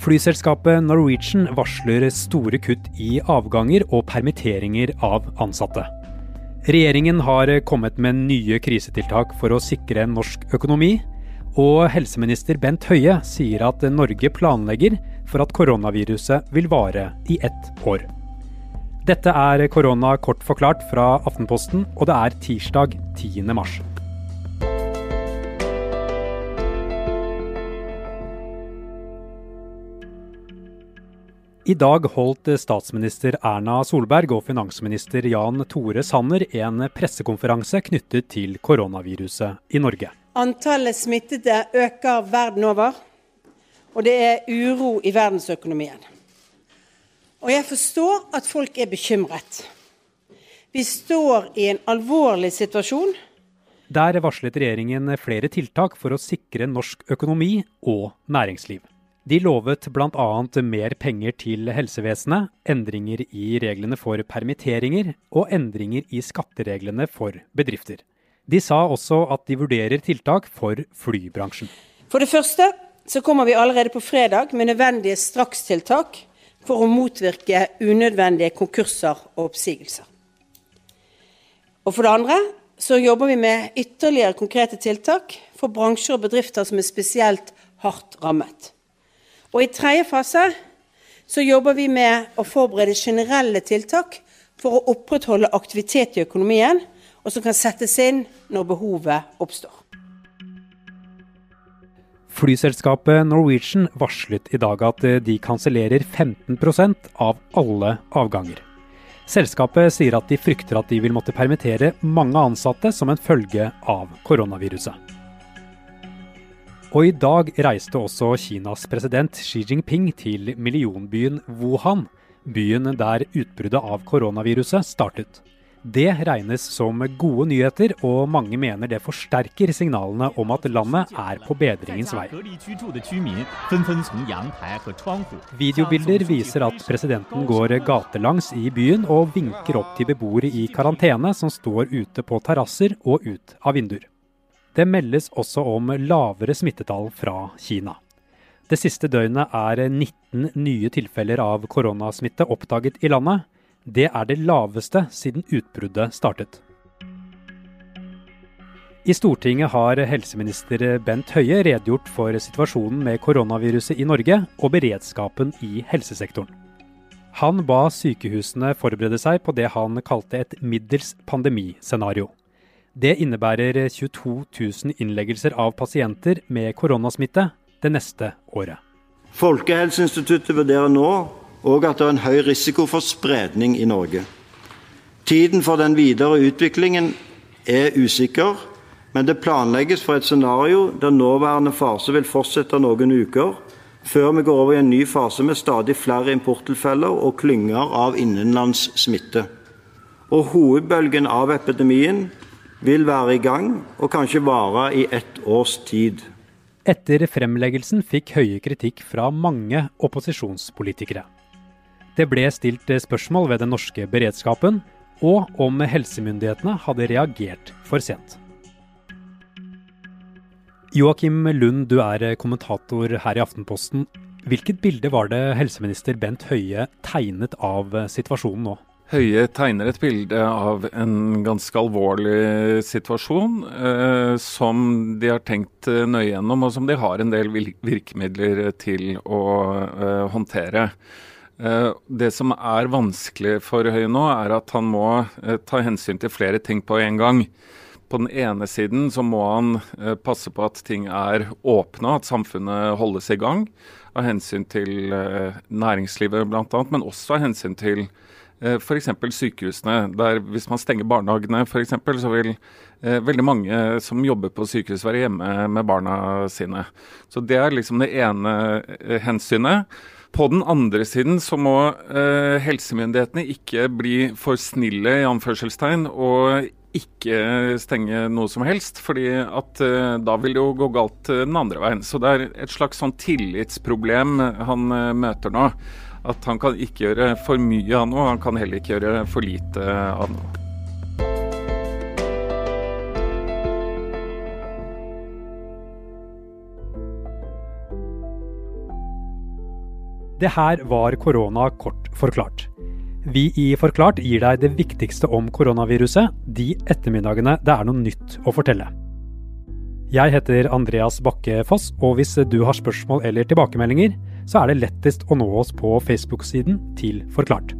Flyselskapet Norwegian varsler store kutt i avganger og permitteringer av ansatte. Regjeringen har kommet med nye krisetiltak for å sikre norsk økonomi. Og helseminister Bent Høie sier at Norge planlegger for at koronaviruset vil vare i ett år. Dette er korona kort forklart fra Aftenposten, og det er tirsdag 10. mars. I dag holdt statsminister Erna Solberg og finansminister Jan Tore Sanner en pressekonferanse knyttet til koronaviruset i Norge. Antallet smittede øker verden over, og det er uro i verdensøkonomien. Og jeg forstår at folk er bekymret. Vi står i en alvorlig situasjon. Der varslet regjeringen flere tiltak for å sikre norsk økonomi og næringsliv. De lovet bl.a. mer penger til helsevesenet, endringer i reglene for permitteringer og endringer i skattereglene for bedrifter. De sa også at de vurderer tiltak for flybransjen. For det første så kommer vi allerede på fredag med nødvendige strakstiltak for å motvirke unødvendige konkurser og oppsigelser. Og for det andre så jobber vi med ytterligere konkrete tiltak for bransjer og bedrifter som er spesielt hardt rammet. Og i tredje fase så jobber vi med å forberede generelle tiltak for å opprettholde aktivitet i økonomien, og som kan settes inn når behovet oppstår. Flyselskapet Norwegian varslet i dag at de kansellerer 15% av alle avganger. Selskapet sier at de frykter at de vil måtte permittere mange ansatte som en følge av koronaviruset. Og i dag reiste også Kinas president Xi Jinping til millionbyen Wuhan, byen der utbruddet av koronaviruset startet. Det regnes som gode nyheter, og mange mener det forsterker signalene om at landet er på bedringens vei. Videobilder viser at presidenten går gatelangs i byen og vinker opp til beboere i karantene som står ute på terrasser og ut av vinduer. Det meldes også om lavere smittetall fra Kina. Det siste døgnet er 19 nye tilfeller av koronasmitte oppdaget i landet. Det er det laveste siden utbruddet startet. I Stortinget har helseminister Bent Høie redegjort for situasjonen med koronaviruset i Norge og beredskapen i helsesektoren. Han ba sykehusene forberede seg på det han kalte et middels pandemiscenario. Det innebærer 22 000 innleggelser av pasienter med koronasmitte det neste året. Folkehelseinstituttet vurderer nå òg at det er en høy risiko for spredning i Norge. Tiden for den videre utviklingen er usikker, men det planlegges for et scenario der nåværende fase vil fortsette noen uker, før vi går over i en ny fase med stadig flere importtilfeller og klynger av innenlands smitte. Og Hovedbølgen av epidemien vil være i gang og kanskje vare i ett års tid. Etter fremleggelsen fikk Høie kritikk fra mange opposisjonspolitikere. Det ble stilt spørsmål ved den norske beredskapen, og om helsemyndighetene hadde reagert for sent. Joakim Lund, du er kommentator her i Aftenposten. Hvilket bilde var det helseminister Bent Høie tegnet av situasjonen nå? Høie tegner et bilde av en ganske alvorlig situasjon eh, som de har tenkt eh, nøye gjennom, og som de har en del virkemidler til å eh, håndtere. Eh, det som er vanskelig for Høie nå, er at han må eh, ta hensyn til flere ting på en gang. På den ene siden så må han eh, passe på at ting er åpne, at samfunnet holdes i gang. Av hensyn til næringslivet bl.a., men også av hensyn til F.eks. sykehusene. der Hvis man stenger barnehagene f.eks., så vil eh, veldig mange som jobber på sykehus være hjemme med barna sine. Så Det er liksom det ene eh, hensynet. På den andre siden så må eh, helsemyndighetene ikke bli for snille i anførselstegn og ikke stenge noe som helst, fordi at eh, da vil det jo gå galt den andre veien. Så det er et slags sånn tillitsproblem han eh, møter nå. At han kan ikke gjøre for mye av noe, han kan heller ikke gjøre for lite av noe. Det her var korona kort forklart. Vi i Forklart gir deg det viktigste om koronaviruset de ettermiddagene det er noe nytt å fortelle. Jeg heter Andreas Bakke Foss, og hvis du har spørsmål eller tilbakemeldinger, så er det lettest å nå oss på Facebook-siden til Forklart.